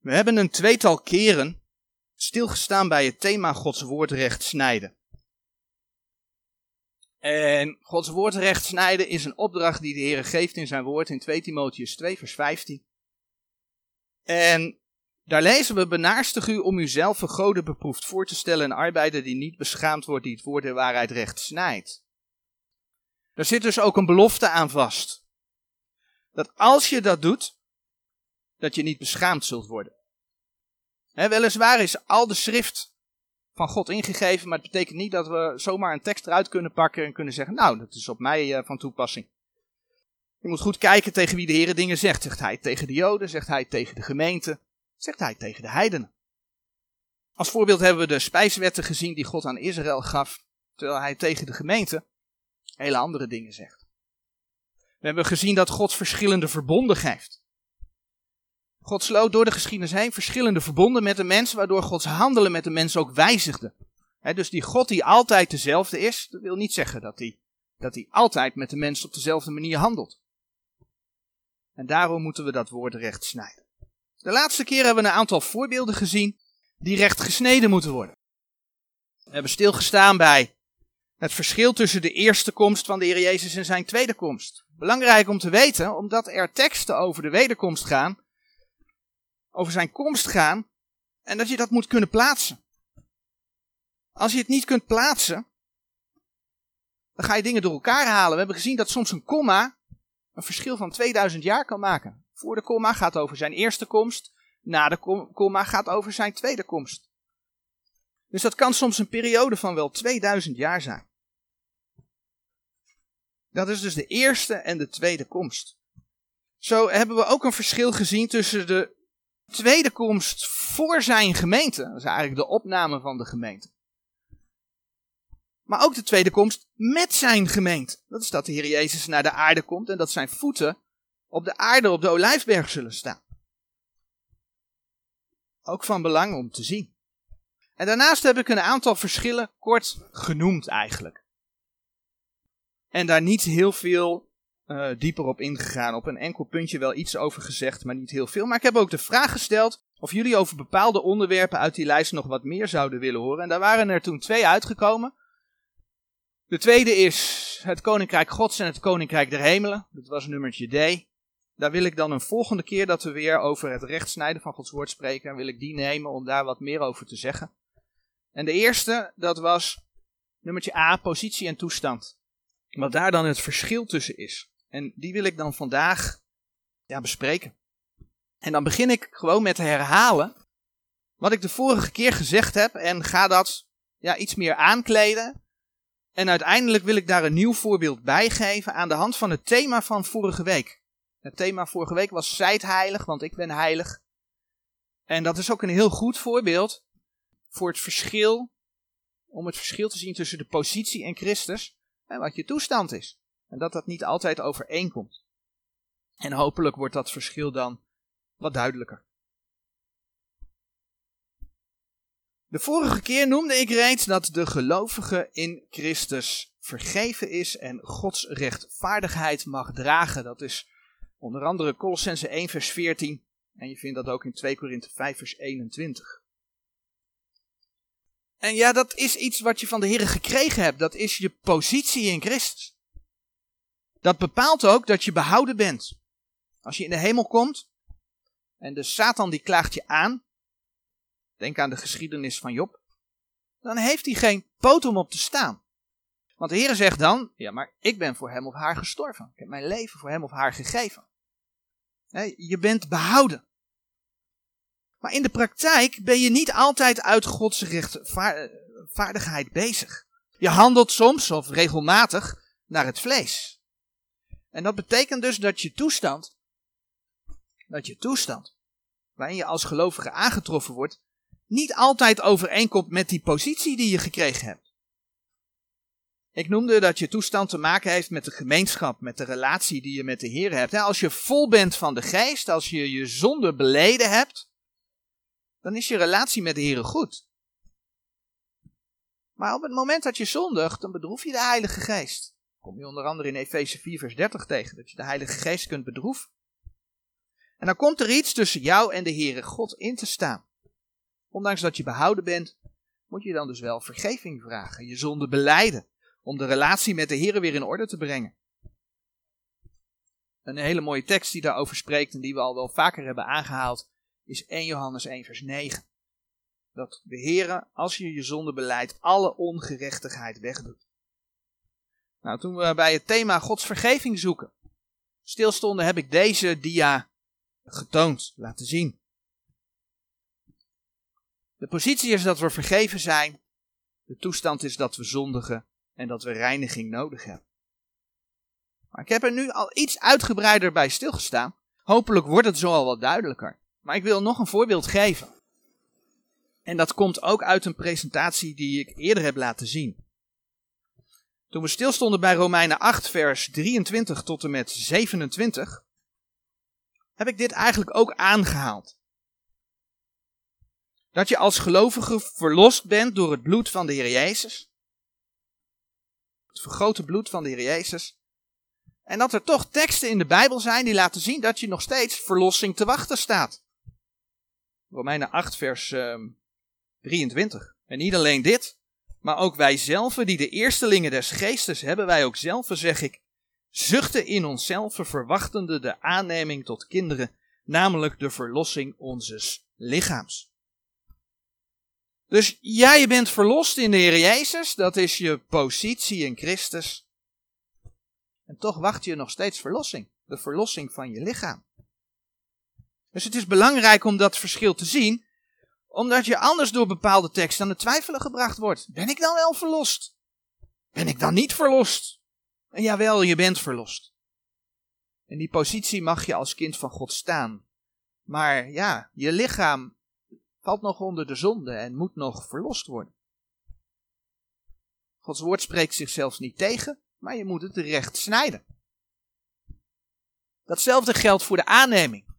We hebben een tweetal keren stilgestaan bij het thema Gods woord recht snijden. En Gods woord recht snijden is een opdracht die de Heer geeft in zijn woord in 2 Timotheus 2 vers 15. En daar lezen we, benaarstig u om uzelf goden beproefd voor te stellen een arbeider die niet beschaamd wordt, die het woord der waarheid recht snijdt. Daar zit dus ook een belofte aan vast. Dat als je dat doet, dat je niet beschaamd zult worden. Weliswaar is al de schrift van God ingegeven, maar het betekent niet dat we zomaar een tekst eruit kunnen pakken en kunnen zeggen, nou, dat is op mij uh, van toepassing. Je moet goed kijken tegen wie de Heer dingen zegt. Zegt hij tegen de Joden, zegt hij tegen de gemeente, zegt hij tegen de heidenen. Als voorbeeld hebben we de spijswetten gezien die God aan Israël gaf, terwijl hij tegen de gemeente hele andere dingen zegt. We hebben gezien dat God verschillende verbonden geeft. God sloot door de geschiedenis heen verschillende verbonden met de mens, waardoor Gods handelen met de mens ook wijzigde. dus die God die altijd dezelfde is, dat wil niet zeggen dat hij, dat hij altijd met de mens op dezelfde manier handelt. En daarom moeten we dat woord recht snijden. De laatste keer hebben we een aantal voorbeelden gezien die recht gesneden moeten worden. We hebben stilgestaan bij het verschil tussen de eerste komst van de Heer Jezus en zijn tweede komst. Belangrijk om te weten, omdat er teksten over de wederkomst gaan, over zijn komst gaan, en dat je dat moet kunnen plaatsen. Als je het niet kunt plaatsen, dan ga je dingen door elkaar halen. We hebben gezien dat soms een komma een verschil van 2000 jaar kan maken. Voor de komma gaat over zijn eerste komst, na de komma gaat over zijn tweede komst. Dus dat kan soms een periode van wel 2000 jaar zijn. Dat is dus de eerste en de tweede komst. Zo hebben we ook een verschil gezien tussen de tweede komst voor zijn gemeente. Dat is eigenlijk de opname van de gemeente. Maar ook de tweede komst met zijn gemeente. Dat is dat de Heer Jezus naar de aarde komt en dat zijn voeten op de aarde op de olijfberg zullen staan. Ook van belang om te zien. En daarnaast heb ik een aantal verschillen kort genoemd eigenlijk. En daar niet heel veel uh, dieper op ingegaan. Op een enkel puntje wel iets over gezegd, maar niet heel veel. Maar ik heb ook de vraag gesteld of jullie over bepaalde onderwerpen uit die lijst nog wat meer zouden willen horen. En daar waren er toen twee uitgekomen. De tweede is het Koninkrijk Gods en het Koninkrijk der Hemelen. Dat was nummertje D. Daar wil ik dan een volgende keer dat we weer over het rechtsnijden van Gods woord spreken, wil ik die nemen om daar wat meer over te zeggen. En de eerste, dat was nummertje A, positie en toestand. Wat daar dan het verschil tussen is. En die wil ik dan vandaag ja, bespreken. En dan begin ik gewoon met herhalen wat ik de vorige keer gezegd heb en ga dat ja, iets meer aankleden. En uiteindelijk wil ik daar een nieuw voorbeeld bij geven aan de hand van het thema van vorige week. Het thema vorige week was zijt heilig, want ik ben heilig. En dat is ook een heel goed voorbeeld voor het verschil, om het verschil te zien tussen de positie en Christus en wat je toestand is. En dat dat niet altijd overeenkomt. En hopelijk wordt dat verschil dan wat duidelijker. De vorige keer noemde ik reeds dat de gelovige in Christus vergeven is en Gods rechtvaardigheid mag dragen. Dat is onder andere Colossense 1 vers 14 en je vindt dat ook in 2 Korinthe 5 vers 21. En ja, dat is iets wat je van de Heer gekregen hebt. Dat is je positie in Christus. Dat bepaalt ook dat je behouden bent. Als je in de hemel komt en de Satan die klaagt je aan, denk aan de geschiedenis van Job, dan heeft hij geen poot om op te staan. Want de Heer zegt dan, ja maar ik ben voor hem of haar gestorven. Ik heb mijn leven voor hem of haar gegeven. Je bent behouden. Maar in de praktijk ben je niet altijd uit Gods rechtvaardigheid bezig. Je handelt soms of regelmatig naar het vlees. En dat betekent dus dat je toestand, dat je toestand, waarin je als gelovige aangetroffen wordt, niet altijd overeenkomt met die positie die je gekregen hebt. Ik noemde dat je toestand te maken heeft met de gemeenschap, met de relatie die je met de Heer hebt. Als je vol bent van de geest, als je je zonde beleden hebt, dan is je relatie met de Heer goed. Maar op het moment dat je zondigt, dan bedroef je de Heilige Geest. Kom je onder andere in Efeze 4 vers 30 tegen, dat je de Heilige Geest kunt bedroeven. En dan komt er iets tussen jou en de Heere God in te staan. Ondanks dat je behouden bent, moet je dan dus wel vergeving vragen, je zonde beleiden, om de relatie met de Heere weer in orde te brengen. Een hele mooie tekst die daarover spreekt en die we al wel vaker hebben aangehaald, is 1 Johannes 1 vers 9. Dat de Heere, als je je zonde beleidt, alle ongerechtigheid wegdoet. Nou, toen we bij het thema Gods vergeving zoeken, stilstonden, heb ik deze dia getoond, laten zien. De positie is dat we vergeven zijn. De toestand is dat we zondigen en dat we reiniging nodig hebben. Maar ik heb er nu al iets uitgebreider bij stilgestaan. Hopelijk wordt het zo al wat duidelijker. Maar ik wil nog een voorbeeld geven. En dat komt ook uit een presentatie die ik eerder heb laten zien. Toen we stilstonden bij Romeinen 8, vers 23 tot en met 27, heb ik dit eigenlijk ook aangehaald. Dat je als gelovige verlost bent door het bloed van de Heer Jezus. Het vergrote bloed van de Heer Jezus. En dat er toch teksten in de Bijbel zijn die laten zien dat je nog steeds verlossing te wachten staat. Romeinen 8, vers 23. Ehm, en niet alleen dit, maar ook wij zelf, die de eerstelingen des geestes hebben, wij ook zelf, zeg ik, zuchten in onszelf, verwachtende de aanneming tot kinderen, namelijk de verlossing onzes lichaams. Dus ja, bent verlost in de Heer Jezus, dat is je positie in Christus. En toch wacht je nog steeds verlossing, de verlossing van je lichaam. Dus het is belangrijk om dat verschil te zien, omdat je anders door bepaalde teksten aan het twijfelen gebracht wordt. Ben ik dan wel verlost? Ben ik dan niet verlost? En jawel, je bent verlost. In die positie mag je als kind van God staan. Maar ja, je lichaam valt nog onder de zonde en moet nog verlost worden. Gods woord spreekt zichzelf niet tegen, maar je moet het recht snijden. Datzelfde geldt voor de aanneming.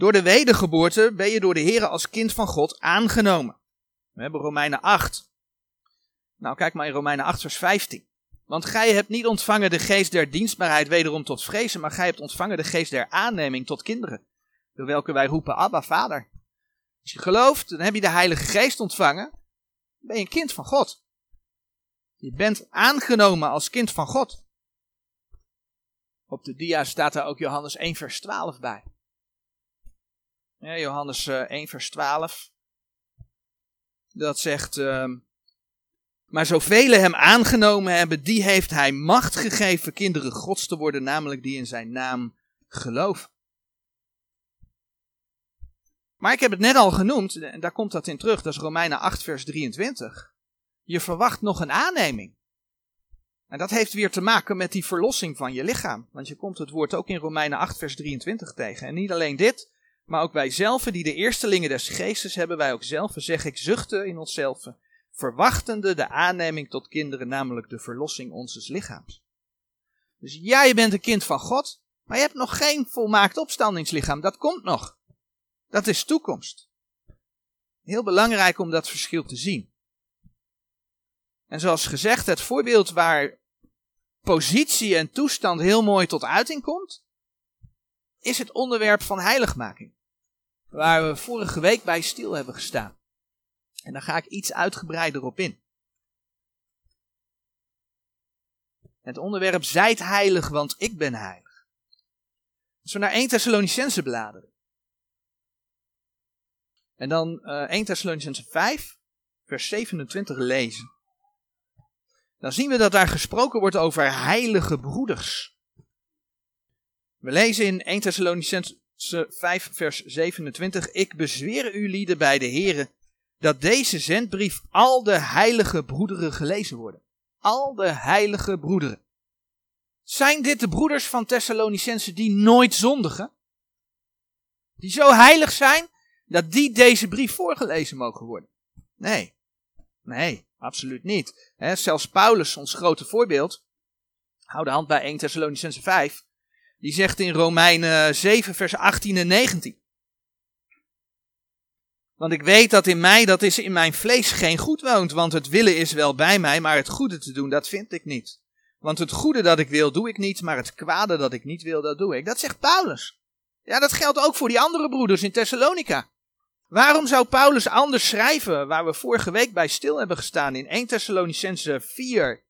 Door de wedergeboorte ben je door de Heer als kind van God aangenomen. We hebben Romeinen 8. Nou, kijk maar in Romeinen 8, vers 15. Want gij hebt niet ontvangen de geest der dienstbaarheid wederom tot vrezen, maar gij hebt ontvangen de geest der aanneming tot kinderen, door welke wij roepen Abba, Vader. Als je gelooft, dan heb je de Heilige Geest ontvangen, dan ben je een kind van God. Je bent aangenomen als kind van God. Op de dia staat daar ook Johannes 1 vers 12 bij. Ja, Johannes 1 eh, vers 12. Dat zegt, uh, maar zoveel hem aangenomen hebben, die heeft hij macht gegeven kinderen gods te worden, namelijk die in zijn naam geloven. Maar ik heb het net al genoemd, en daar komt dat in terug, dat is Romeinen 8 vers 23. Je verwacht nog een aanneming. En dat heeft weer te maken met die verlossing van je lichaam. Want je komt het woord ook in Romeinen 8 vers 23 tegen. En niet alleen dit, maar ook wij zelf, die de eerstelingen des geestes hebben, wij ook zelf, zeg ik, zuchten in onszelf, verwachtende de aanneming tot kinderen, namelijk de verlossing onzes lichaams. Dus ja, je bent een kind van God, maar je hebt nog geen volmaakt opstandingslichaam. Dat komt nog. Dat is toekomst. Heel belangrijk om dat verschil te zien. En zoals gezegd, het voorbeeld waar positie en toestand heel mooi tot uiting komt, is het onderwerp van heiligmaking. Waar we vorige week bij stil hebben gestaan. En daar ga ik iets uitgebreider op in. Het onderwerp zijt heilig, want ik ben heilig. Als we naar 1 Thessalonicense bladeren. En dan uh, 1 Thessalonicense 5, vers 27 lezen. Dan zien we dat daar gesproken wordt over heilige broeders. We lezen in 1 Thessalonicense 5, vers 27. Ik bezweer u lieden bij de Here dat deze zendbrief al de heilige broederen gelezen worden. Al de heilige broederen. Zijn dit de broeders van Thessalonicense die nooit zondigen? Die zo heilig zijn dat die deze brief voorgelezen mogen worden? Nee, nee, absoluut niet. zelfs Paulus, ons grote voorbeeld, hou de hand bij 1 Thessalonicense 5, die zegt in Romeinen 7, vers 18 en 19. Want ik weet dat in mij, dat is in mijn vlees geen goed woont, want het willen is wel bij mij, maar het goede te doen, dat vind ik niet. Want het goede dat ik wil, doe ik niet, maar het kwade dat ik niet wil, dat doe ik. Dat zegt Paulus. Ja, dat geldt ook voor die andere broeders in Thessalonica. Waarom zou Paulus anders schrijven, waar we vorige week bij stil hebben gestaan in 1 Thessalonicense 4,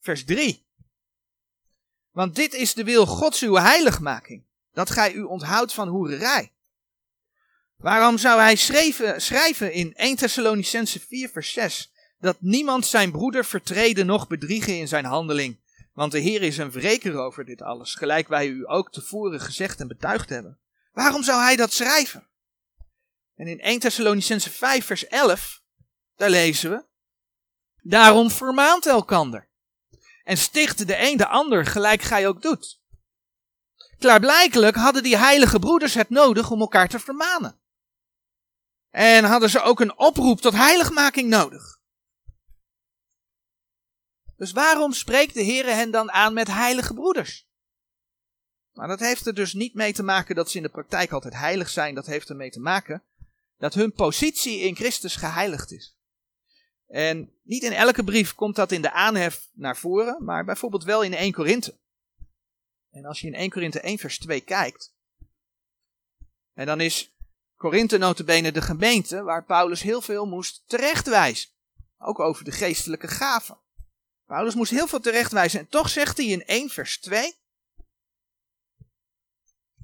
vers 3? Want dit is de wil Gods uw heiligmaking, dat gij u onthoudt van hoererij. Waarom zou hij schrijven, in 1 Thessalonicense 4 vers 6 dat niemand zijn broeder vertreden nog bedriegen in zijn handeling, want de Heer is een wreker over dit alles, gelijk wij u ook tevoren gezegd en betuigd hebben. Waarom zou hij dat schrijven? En in 1 Thessalonicense 5 vers 11, daar lezen we, Daarom vermaant elkander. En sticht de een de ander gelijk gij ook doet. Klaarblijkelijk hadden die heilige broeders het nodig om elkaar te vermanen. En hadden ze ook een oproep tot heiligmaking nodig. Dus waarom spreekt de Heer hen dan aan met heilige broeders? Nou, dat heeft er dus niet mee te maken dat ze in de praktijk altijd heilig zijn. Dat heeft ermee te maken dat hun positie in Christus geheiligd is. En niet in elke brief komt dat in de aanhef naar voren, maar bijvoorbeeld wel in 1 Korinthe. En als je in 1 Korinthe 1 vers 2 kijkt, en dan is Korinthe notabene de gemeente waar Paulus heel veel moest terechtwijzen. Ook over de geestelijke gaven. Paulus moest heel veel terechtwijzen en toch zegt hij in 1 vers 2,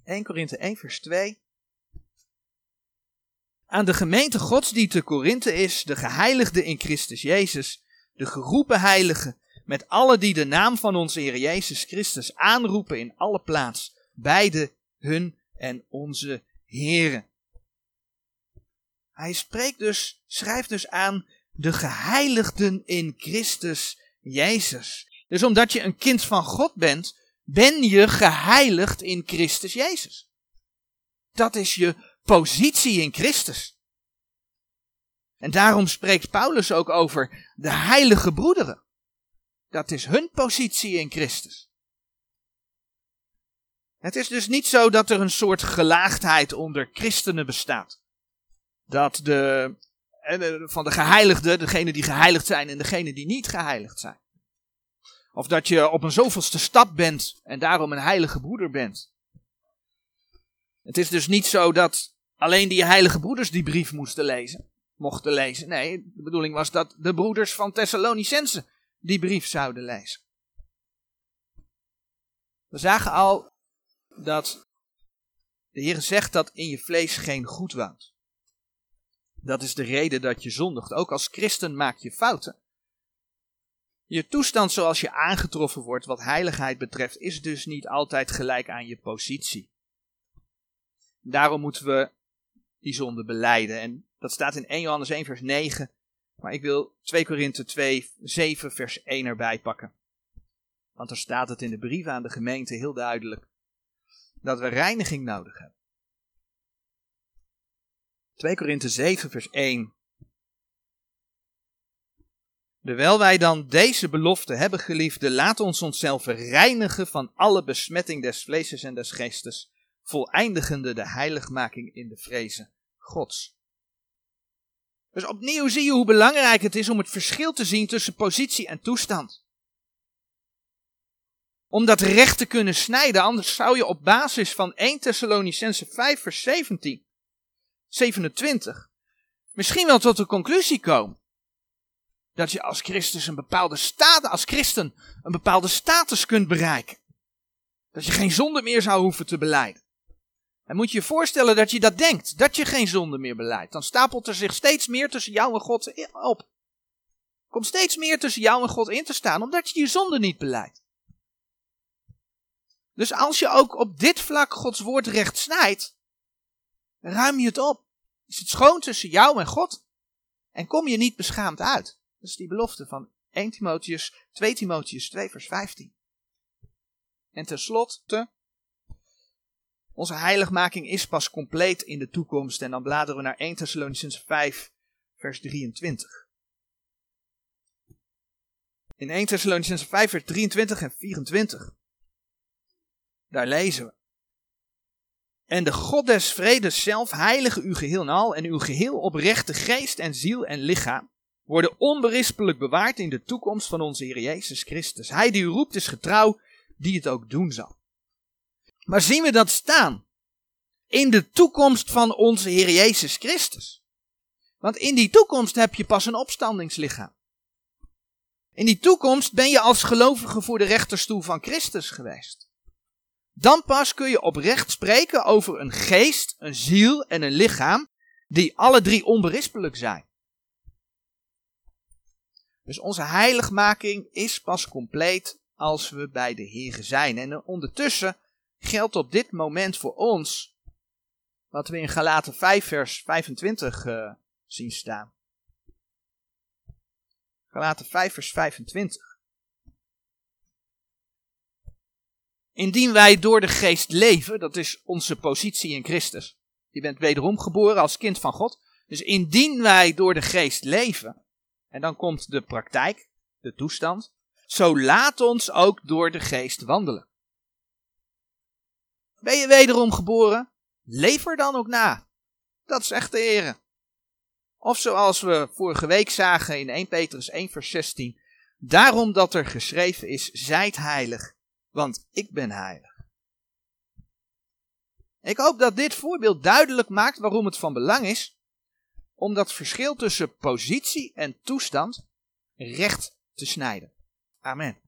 1 Korinthe 1 vers 2, aan de gemeente Gods die te Korinthe is, de geheiligde in Christus Jezus, de geroepen heiligen, met alle die de naam van onze Heer Jezus Christus aanroepen in alle plaats, beide hun en onze Heren. Hij spreekt dus, schrijft dus aan de geheiligden in Christus Jezus. Dus omdat je een kind van God bent, ben je geheiligd in Christus Jezus. Dat is je positie in Christus. En daarom spreekt Paulus ook over de heilige broederen. Dat is hun positie in Christus. Het is dus niet zo dat er een soort gelaagdheid onder christenen bestaat. Dat de, van de geheiligden, degene die geheiligd zijn en degene die niet geheiligd zijn. Of dat je op een zoveelste stap bent en daarom een heilige broeder bent. Het is dus niet zo dat alleen die heilige broeders die brief moesten lezen, mochten lezen. Nee, de bedoeling was dat de broeders van Thessalonicense die brief zouden lezen. We zagen al dat de Heer zegt dat in je vlees geen goed woont. Dat is de reden dat je zondigt. Ook als christen maak je fouten. Je toestand zoals je aangetroffen wordt wat heiligheid betreft is dus niet altijd gelijk aan je positie. Daarom moeten we die zonde beleiden. En dat staat in 1 Johannes 1 vers 9. Maar ik wil 2 Korinthe 2 7 vers 1 erbij pakken. Want er staat het in de brief aan de gemeente heel duidelijk. Dat we reiniging nodig hebben. 2 Korinthe 7 vers 1. Terwijl wij dan deze belofte hebben, geliefde, laat ons onszelf reinigen van alle besmetting des vleeses en des geestes, voleindigende de heiligmaking in de vrezen Gods. Dus opnieuw zie je hoe belangrijk het is om het verschil te zien tussen positie en toestand. Om dat recht te kunnen snijden, anders zou je op basis van 1 Thessalonicense 5 vers 17, 27, misschien wel tot de conclusie komen dat je als Christus een bepaalde status, als christen een bepaalde status kunt bereiken. Dat je geen zonde meer zou hoeven te beleiden. En moet je je voorstellen dat je dat denkt, dat je geen zonde meer beleidt. Dan stapelt er zich steeds meer tussen jou en God op. Komt steeds meer tussen jou en God in te staan, omdat je je zonde niet beleidt. Dus als je ook op dit vlak Gods woord recht snijdt, ruim je het op. Is het schoon tussen jou en God? En kom je niet beschaamd uit? Dat is die belofte van 1 Timotheus, 2 Timotheus 2 vers 15. En tenslotte, onze heiligmaking is pas compleet in de toekomst. En dan bladeren we naar 1 Thessalonians 5 vers 23. In 1 Thessalonians 5 vers 23 en 24. Daar lezen we. En de God des vredes zelf heilige u geheel en al en uw geheel oprechte geest en ziel en lichaam worden onberispelijk bewaard in de toekomst van onze Heer Jezus Christus. Hij die u roept is getrouw, die het ook doen zal. Maar zien we dat staan? in de toekomst van onze Heer Jezus Christus. Want in die toekomst heb je pas een opstandingslichaam. In die toekomst ben je als gelovige voor de rechterstoel van Christus geweest. Dan pas kun je oprecht spreken over een geest, een ziel en een lichaam die alle drie onberispelijk zijn. Dus onze heiligmaking is pas compleet als we bij de Heer zijn. En ondertussen geldt op dit moment voor ons wat we in Galaten 5 vers 25 uh, eh, zien staan. Galaten 5 vers 25. Indien wij door de geest leven, dat is onze positie in Christus. Je bent wederom geboren als kind van God. Dus indien wij door de geest leven, en dan komt de praktijk, de toestand, zo laat ons ook door de geest wandelen. Ben je wederom geboren? Leef er dan ook na. Dat zegt de Heer. Of zoals we vorige week zagen in 1 Petrus 1 vers 16. Daarom dat er geschreven is, zijt heilig, want ik ben heilig. Ik hoop dat dit voorbeeld duidelijk maakt waarom het van belang is om dat verschil tussen positie en toestand recht te snijden. Amen.